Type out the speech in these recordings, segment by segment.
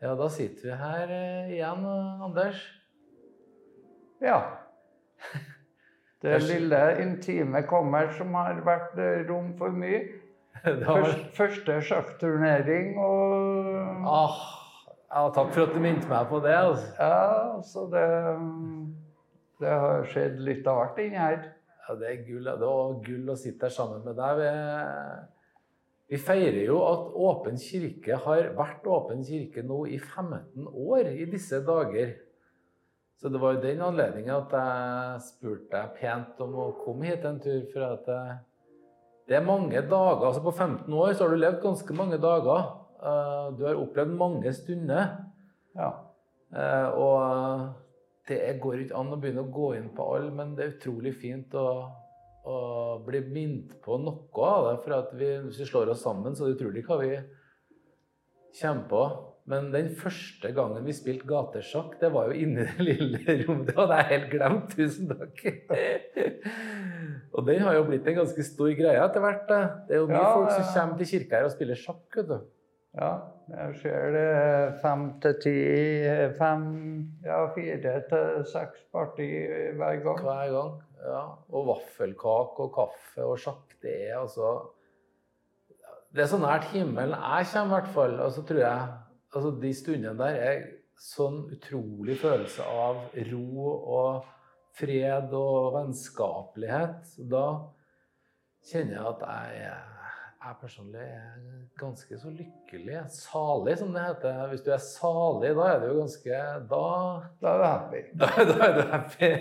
Ja, da sitter vi her eh, igjen, Anders. Ja. Det lille intime kommer som har vært eh, rom for mye. Først, første sjakkturnering og ah, ja, takk for at du minte meg på det. Altså. Ja, så det Det har skjedd litt av hvert inni her. Ja, det er gull. Det var gull å sitte her sammen med deg. Vi, feirer jo at Åpen kirke har vært Åpen kirke nå i 15 år i disse dager. Så det var jo den anledningen at jeg spurte deg pent om å komme hit en tur. For at det, det er mange dager. altså På 15 år så har du levd ganske mange dager. Eh, Du har opplevd mange stunder. Ja. Eh, Og det går ikke an å begynne å gå inn på alle, men det er utrolig fint å, å bli minnet på noe av det. For at vi, hvis vi slår oss sammen, så er det utrolig hva vi kommer på. Men den første gangen vi spilte gatesjakk, det var jo inni det lille rommet. Det hadde jeg helt glemt. Tusen takk. Og den har jo blitt en ganske stor greie etter hvert. Det er jo mye Ja, folk som kommer til kirka her og spiller sjakk. vet du. ja. Jeg ser det fem til ti Fem, ja, fire til seks parti hver gang. Hver gang. Ja. Og vaffelkake og kaffe og sjakk, det er altså Det er så nært himmelen jeg kommer, i hvert fall. Og så tror jeg altså De stundene der er sånn utrolig følelse av ro og fred og vennskapelighet. Da kjenner jeg at jeg, er- jeg personlig er ganske så lykkelig. Salig, som det heter. Hvis du er salig, da er du ganske Da Da er du happy. da, da er du happy.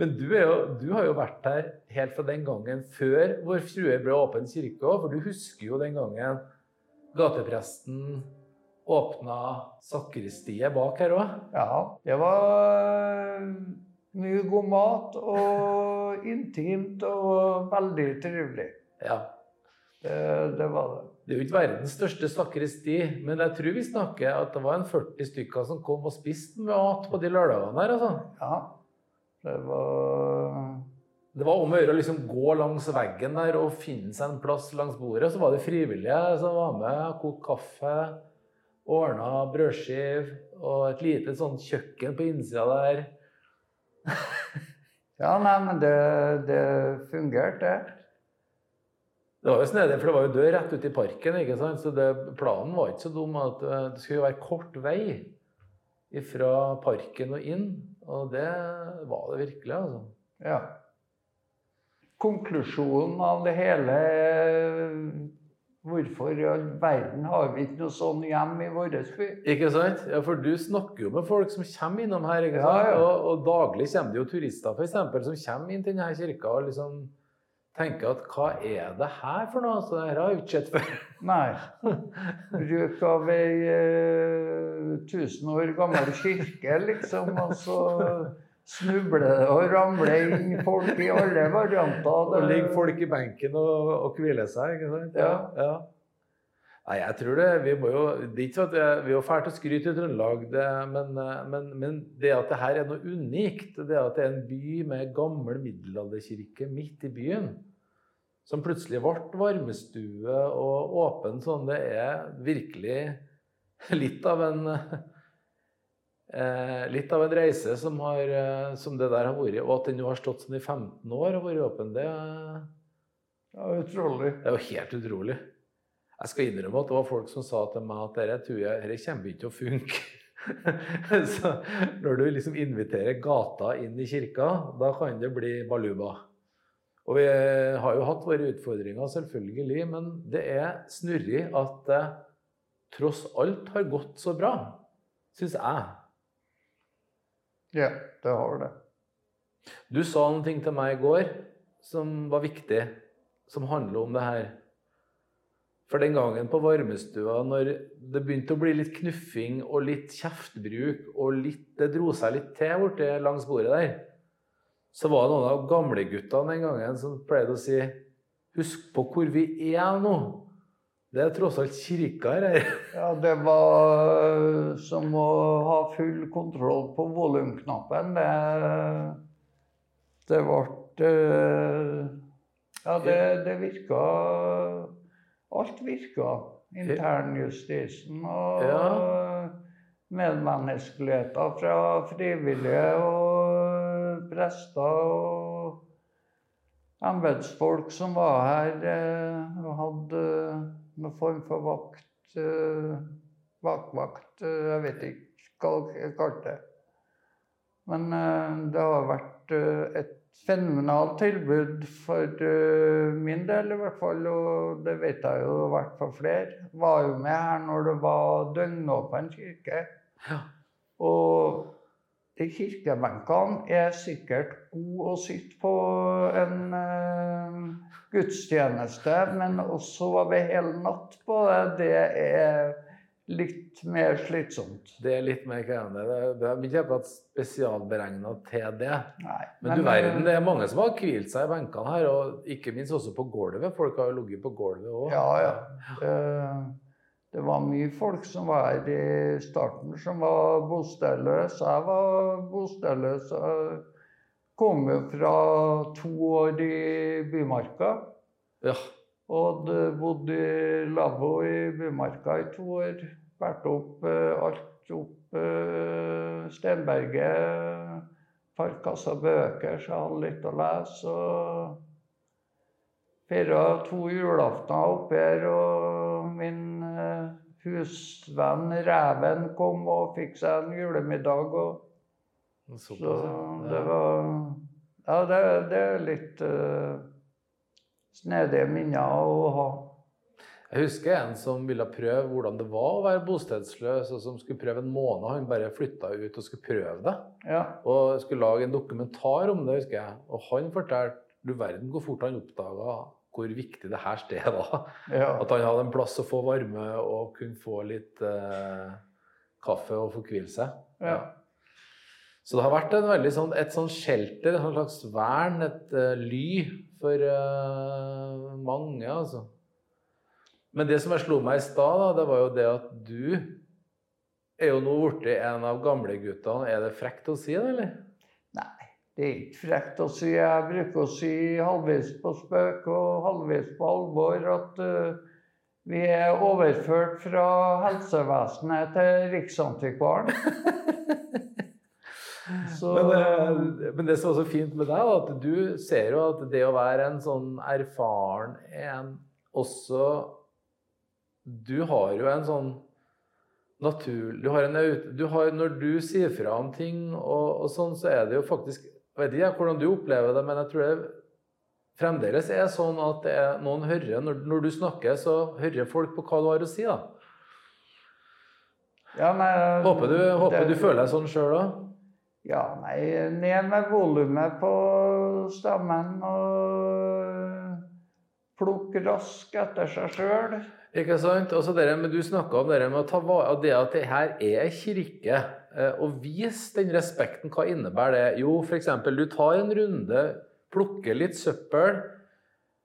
Men du, jo, du har jo vært her helt fra den gangen før Vår Frue ble åpen kirke òg, for du husker jo den gangen gatepresten åpna sakristiet bak her òg. Ja. Det var mye god mat og intimt og veldig trivelig. Ja. Det, det var det. Det er jo ikke verdens største sakristi, men jeg tror vi snakker at det var en 40 stykker som kom og spiste mat på de lørdagene her. altså. Ja. Det var Det var om å gjøre å liksom gå langs veggen der og finne seg en plass langs bordet. Så var det frivillige som var med, kokte kaffe, ordna brødskive og et lite sånn kjøkken på innsida der. Ja, nei, men det, det fungerte, det. Det var jo snedig, for det var jo dør rett ut i parken. ikke sant? Så det, planen var ikke så dum at eh, det skulle jo være kort vei fra parken og inn. Og det var det virkelig, altså. Ja. Konklusjonen av det hele Hvorfor i all verden har vi ikke noe sånn hjem i vår by? Ikke sant? Ja, For du snakker jo med folk som kommer innom her. ikke Ja, sant? ja. Og, og daglig kommer det jo turister for eksempel, som kommer inn til denne kirka og liksom tenker at hva er det her for noe? Så dette har jeg ikke sett før. Nei. Bruk av ei eh, tusen år gammel kirke, liksom. Og så snubler det og ramler inn folk i alle varianter. Og ligger folk i benken og, og hviler seg. ikke sant? Ja. Nei, jeg tror det Vi må jo, det er ikke sånn at vi er jo fælt å skryte i Trøndelag, men, eh, men, men det at det her er noe unikt, det at det er en by med gammel middelalderkirke midt i byen, som plutselig ble varmestue og åpen sånn, det er virkelig litt av en eh, Litt av en reise som, har, eh, som det der har vært. Og at den nå har stått sånn i 15 år og vært åpen, det, Ja, utrolig. det er jo helt utrolig. Jeg skal innrømme at det var folk som sa til meg at dette tror jeg dette kommer ikke til å funke. Så når du liksom inviterer gata inn i kirka, da kan det bli baluba. Og vi har jo hatt våre utfordringer, selvfølgelig, men det er snurrig at det tross alt har gått så bra, syns jeg. Ja, det har det. Du sa noen ting til meg i går som var viktig, som handler om det her. For den gangen på varmestua, når det begynte å bli litt knuffing og litt kjeftbruk, og litt, det dro seg litt til borte langs bordet der, så var det noen av gamleguttene den gangen som pleide å si Husk på hvor vi er nå. Det er tross alt kirka her. Ja, det var eh, som å ha full kontroll på volumknappen. Det, det ble eh, Ja, det, det virka Alt virka internjustisen og ja. medmenneskeligheter fra frivillige og prester og embetsfolk som var her eh, og hadde noen form for vakt. Bakvakt, jeg vet ikke hva jeg kalte det. Men det har vært et fenomenalt tilbud for uh, min del, i hvert fall. Og det vet jeg jo har vært for flere. Var jo med her når det var døgnåpen kirke. Ja. Og de kirkebenkene er sikkert gode å sitte på en uh, gudstjeneste, men også over hele natt på det, det er litt mer slitsomt. Det er litt mer krevende. Det er ikke akkurat spesialberegna til det. Nei, men, men, du verden, det er mange som har hvilt seg i benkene her, og ikke minst også på gulvet. Folk har jo ligget på gulvet òg. Ja, ja. Det, det, var mye folk som var her i starten, som var bostedløse. Jeg var bostedløs. Jeg kom jo fra to år i Bymarka. Ja. Og bodde i lavvo i Bumarka i to år. Vært opp eh, alt opp uh, Stenberget. Parkassa bøker, så jeg hadde litt å lese. og Feira to julaftener oppe her, og min husvenn Reven kom og fikk seg en julemiddag. Og, så det var Ja, det, det er litt uh, snedige minner å ha. Jeg husker en som ville prøve hvordan det var å være bostedsløs, og som skulle prøve en måned. Han bare flytta ut og skulle prøve det. Ja. Og skulle lage en dokumentar om det, husker jeg. Og han fortalte du verden hvor fort han oppdaga hvor viktig det her stedet var. Ja. At han hadde en plass å få varme og kunne få litt eh, kaffe og få hvile seg. Ja. Så det har vært veldig, sånn, et sånn shelter, et slags vern, et uh, ly for uh, mange, altså. Men det som jeg slo meg i stad, det var jo det at du er jo nå blitt en av gamleguttene. Er det frekt å si det, eller? Nei, det er ikke frekt å si. Jeg bruker å si halvvis på spøk og halvvis på alvor at uh, vi er overført fra helsevesenet til Riksantikvaren. Så... Men, eh, men, det som er så fint med deg, at du ser jo at det å være en sånn erfaren en også Du har jo en sånn natur... Du har en, du har, når du sier fra om ting og, og, sånn, så er det jo faktisk Jeg vet ikke hvordan du opplever det, men jeg tror det fremdeles er sånn at er, noen hører når, når, du snakker, så hører folk på hva du har å si. da. Ja, nei, håper du, håper det, du føler deg sånn sjøl òg? Ja, nei, ned med volumet på stemmen og plukke rask etter seg sjøl. Ikke sant? Også dere, men Du snakka om dere med å ta vare det at det her er kirke. Eh, og vis den respekten. Hva innebærer det? Jo, f.eks. du tar en runde, plukker litt søppel.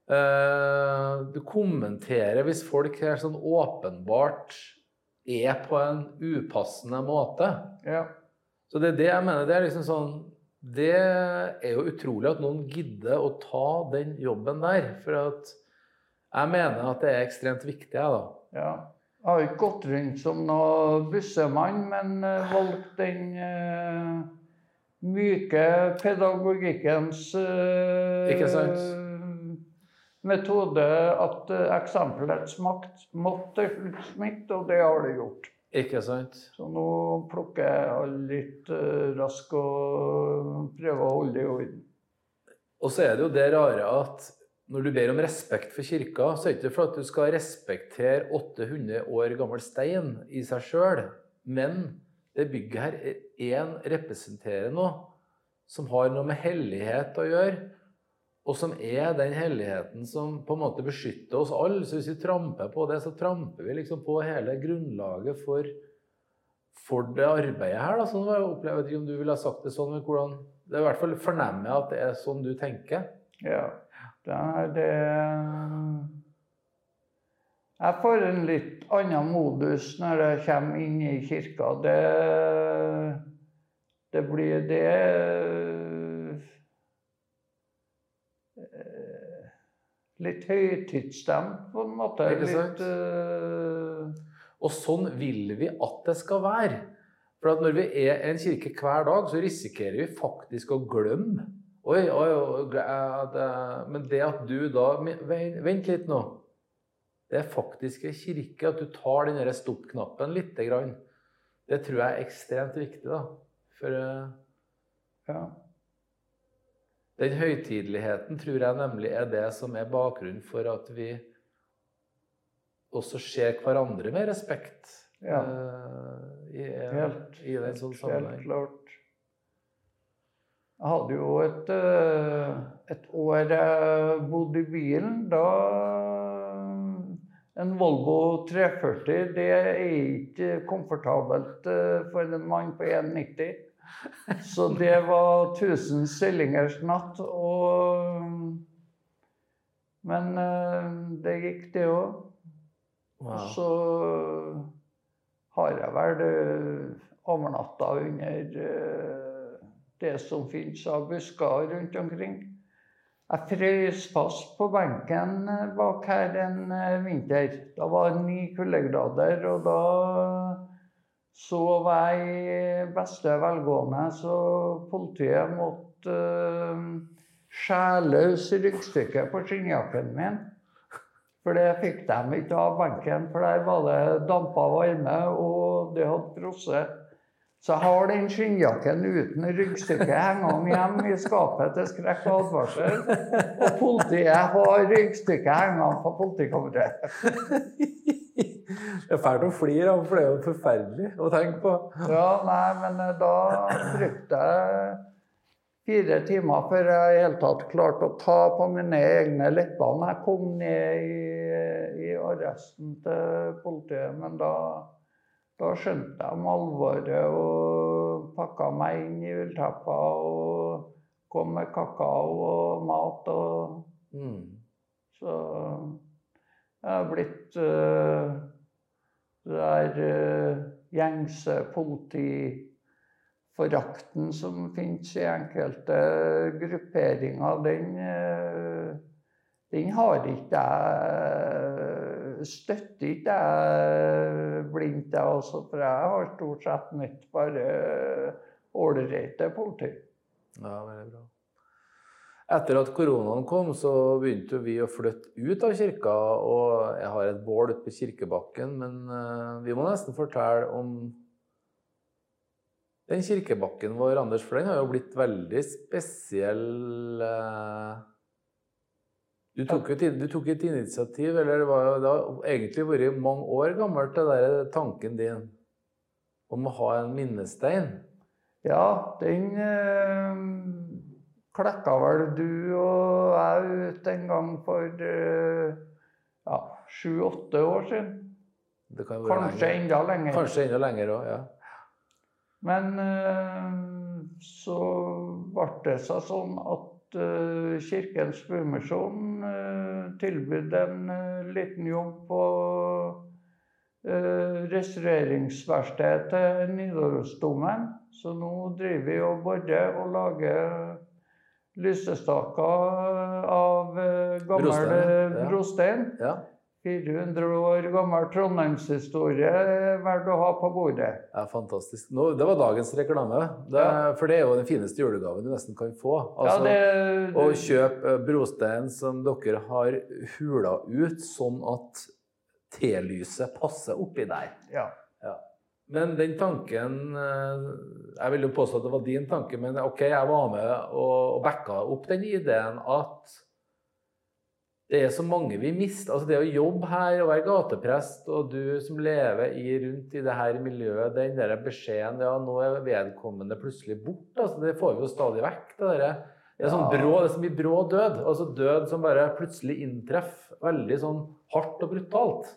Eh, du kommenterer hvis folk her sånn åpenbart er på en upassende måte. Ja. Så det er det jeg mener. Det er liksom sånn Det er jo utrolig at noen gidder å ta den jobben der. For at jeg mener at det er ekstremt viktig, jeg, da. Ja. Jeg har ikke gått rundt som noen bussemann, men uh, valgt den uh, myke pedagogikkens uh, metode at eksempelets makt måtte smitte, og det har det gjort. Ikke sant? Så nå plukker jeg litt uh, raskt og prøver å holde det i orden. Og så er det jo det rare at når du ber om respekt for kirka, så er det ikke for at du skal respektere 800 år gammel stein i seg sjøl, men det bygget her én representerer noe som har noe med hellighet å gjøre og som er den helligheten som på en måte beskytter oss alle. Så hvis vi tramper på det, så tramper vi liksom på hele grunnlaget for, for det arbeidet her. Da. Sånn jeg opplever ikke om du ville ha sagt det sånn, men hvordan Det er i hvert fall fornemmer jeg at det er sånn du tenker. Ja. Det er det Jeg får en litt annen modus når jeg kommer inn i kirka. Det, det blir det litt høytidsstemt, på en måte. Litt uh... Og sånn vil vi at det skal være. For at når vi er en kirke hver dag, så risikerer vi faktisk å glemme. Oi, oi, oi eh, Men det at du da Vent litt nå. Det er faktisk en kirke at du tar den stopp-knappen lite grann. Det tror jeg er ekstremt viktig, da. For eh, ja. Den høytideligheten tror jeg nemlig er det som er bakgrunnen for at vi også ser hverandre med respekt. Ja. Uh, i, Helt, i den sånn helt sammenheng. klart. Jeg hadde jo et, eh, et år jeg bodde i bilen. Da En Volvo 340, det er ikke komfortabelt eh, for en mann på 1,90. Så det var 1000 stillingers natt. Og Men eh, det gikk, det òg. Wow. Og så har jeg vel eh, overnatta under eh, det som finnes av busker rundt omkring. Jeg frøs fast på benken bak her en vinter. Da var det ni kuldegrader, og da sov jeg i beste velgående, så politiet måtte uh, skjære løs ryggstykket på skinnjakken min. For det fikk de ikke av benken, for der var det dampa varme, og det hadde frosset. Så jeg har den skinnjakken uten ryggstykke hengende hjemme i skapet til skrekk og advarsel. Og politiet har ryggstykket hengende på politikammeret. Det er fælt å flire av, for det er jo forferdelig å tenke på. Ja, nei, men eh, da brukte jeg fire timer før jeg i hele tatt klarte å ta på mine egne lepper når jeg kom ned i, i arresten til politiet. Men da, da skjønte jeg alvoret og pakka meg inn i ullteppa og kom med kakao og mat. og Mm. så jeg har blitt uh, det er uh, gjengse politiforakten som finnes i enkelte grupperinger, den, uh, den har ikke jeg Støtter ikke jeg blindt, jeg også. For jeg har stort sett møtt bare ålreite politi. Ja, veldig bra. Etter at koronaen kom, så begynte vi å flytte ut av kirka. Og jeg har et bål ute på kirkebakken, men eh, vi må nesten fortelle om den kirkebakken vår, Anders, for den har jo blitt veldig spesiell. eh. Du tok, jo du tok et initiativ, eller det var jo har egentlig vært mange år gammelt, det der tanken din om å ha en minnestein. Ja, den eh, klekka vel du og jeg ut en gang for eh, ja, sju-åtte år siden. Det kan Kanskje lenger. enda lenger. Kanskje enda lenger òg, ja. Men eh, så ble det seg sånn at eh, Kirkens Bumisjon tilbød en liten jobb på restaureringsverkstedet til Nidarosdomen. Så nå driver vi og borer og lager lysestaker av eh, gammel Brostein, eh, ja. brostein. ja. 400 år gammel trondheimshistorie verdt å ha på bordet. ja fantastisk. Nå, det var dagens reklame. Det, Ja. For det er jo den fineste julegaven du nesten kan få. Ja, det, det, Å kjøpe eh, brostein som dere har hula ut, sånn at T-lyset passer oppi der. ja. Men den tanken eh, Jeg vil jo påstå at det var din tanke, men ok, jeg var med og, og backa opp den ideen at det er så mange vi mister. Altså det å jobbe her og være gateprest, og du som lever i, rundt i det her miljøet, den der beskjeden ja, nå er vedkommende plutselig borte. Altså det får vi jo stadig vekk. Det, der, det er sånn brå, det er så mye brå død. Altså død som bare plutselig inntreffer veldig sånn hardt og brutalt.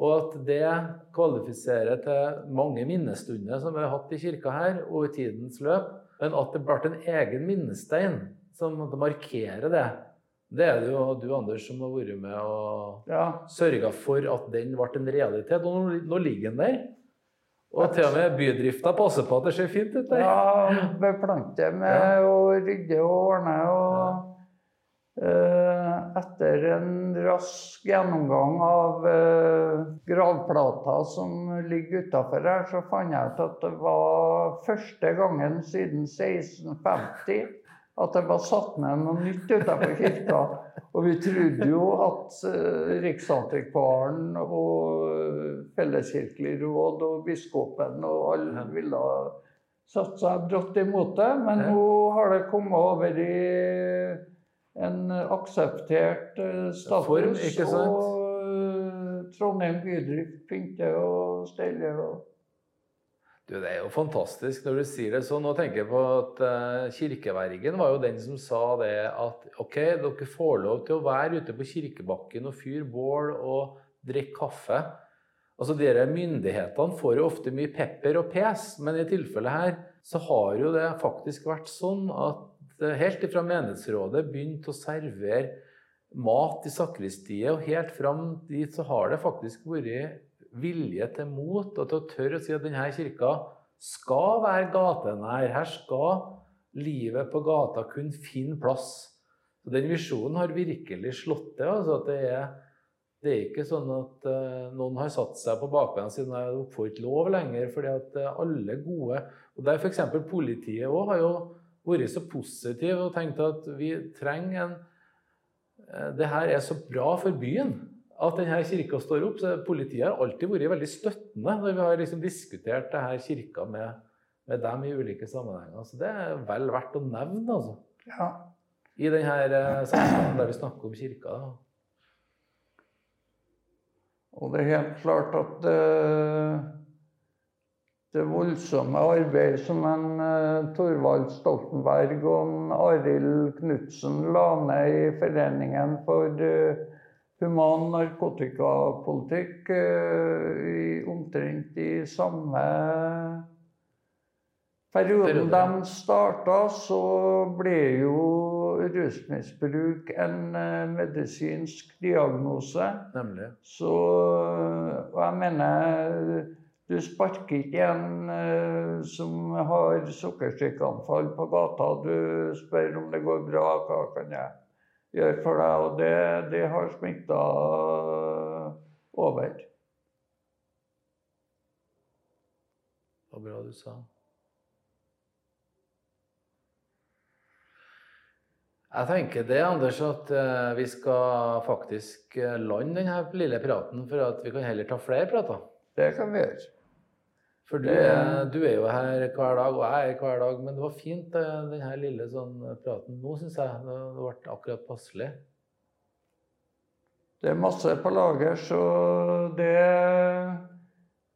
Og at det kvalifiserer til mange minnestunder som vi har hatt i kirka her og i tidens løp. Men at det ble en egen minnestein som markerer markere det, det er det jo du, Anders, som har vært med og ja. sørga for at den ble en realitet. Og nå, ligger den der. Og til og med bydrifta passer på at det ser fint ut der. Ja, beplante med å rydde og ordne. Og Eh, etter en rask gjennomgang av eh, gravplata som ligger utafor her, så fant jeg ut at det var første gangen siden 1650 at det var satt ned noe nytt utafor kirka. Og vi trodde jo at uh, Riksantikvaren og Felleskirkelig råd og biskopen og alle ville satt seg brått imot det. Men nå har det kommet over i en akseptert uh, status. Form, ikke sant? Og uh, Trondheim bydrift pynter og steller. og du, Det er jo fantastisk når du sier det sånn. Nå tenker jeg på at uh, Kirkevergen var jo den som sa det at ok, dere får lov til å være ute på kirkebakken og fyre bål og drikke kaffe. Altså, dere Myndighetene får jo ofte mye pepper og pes, men i tilfellet her så har jo det faktisk vært sånn at helt ifra menighetsrådet begynte å servere mat i sakristiet, og helt fram dit så har det faktisk vært vilje til mot og til å tørre å si at denne kirka skal være gatenær. Her skal livet på gata kunne finne plass. Så Den visjonen har virkelig slått til. Altså at det er, det er ikke sånn at uh, noen har satt seg på bakbeina siden de får lov lenger. fordi at uh, alle gode og der F.eks. politiet også har jo vært så positive og tenkt at vi trenger en uh, Det her er så bra for byen at denne kirka står opp. så Politiet har alltid vært veldig støttende når vi har liksom diskutert denne kirka med, med, dem i ulike sammenhenger. Så det er vel verdt å nevne, altså. Ja. I denne sammenhengen der vi snakker om kirka. Og det er helt klart at det, det voldsomme arbeidet som en uh, Torvald Stoltenberg og Arild Knutsen la ned i Foreningen for uh, human narkotikapolitikk uh, i omtrent i samme perioden de starta, så ble jo rusmisbruk en medisinsk diagnose. Nemlig. Så Og jeg mener du sparker ikke en uh, som har sukkersykeanfall på gata. Du spør om det går bra. Hva kan jeg gjøre for deg. Og det, det har smitta over. Det var bra du sa. Jeg tenker det, Anders, at eh, vi skal faktisk eh, lande denne lille praten for at vi kan heller ta flere prater. Det kan vi gjøre. For du du er, jo her hver dag, og jeg er hver dag. Men det var fint, den denne lille sånn praten nå, syns jeg. Det ble akkurat passelig. Det er masse på lager, så det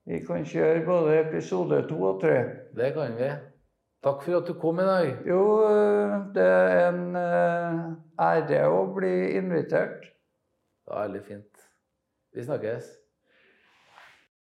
Vi kan kjøre både episode to og tre. Det kan vi. Takk for at du kom i dag. Jo, det er en eh, ære å bli invitert. Det var veldig fint. Vi snakkes.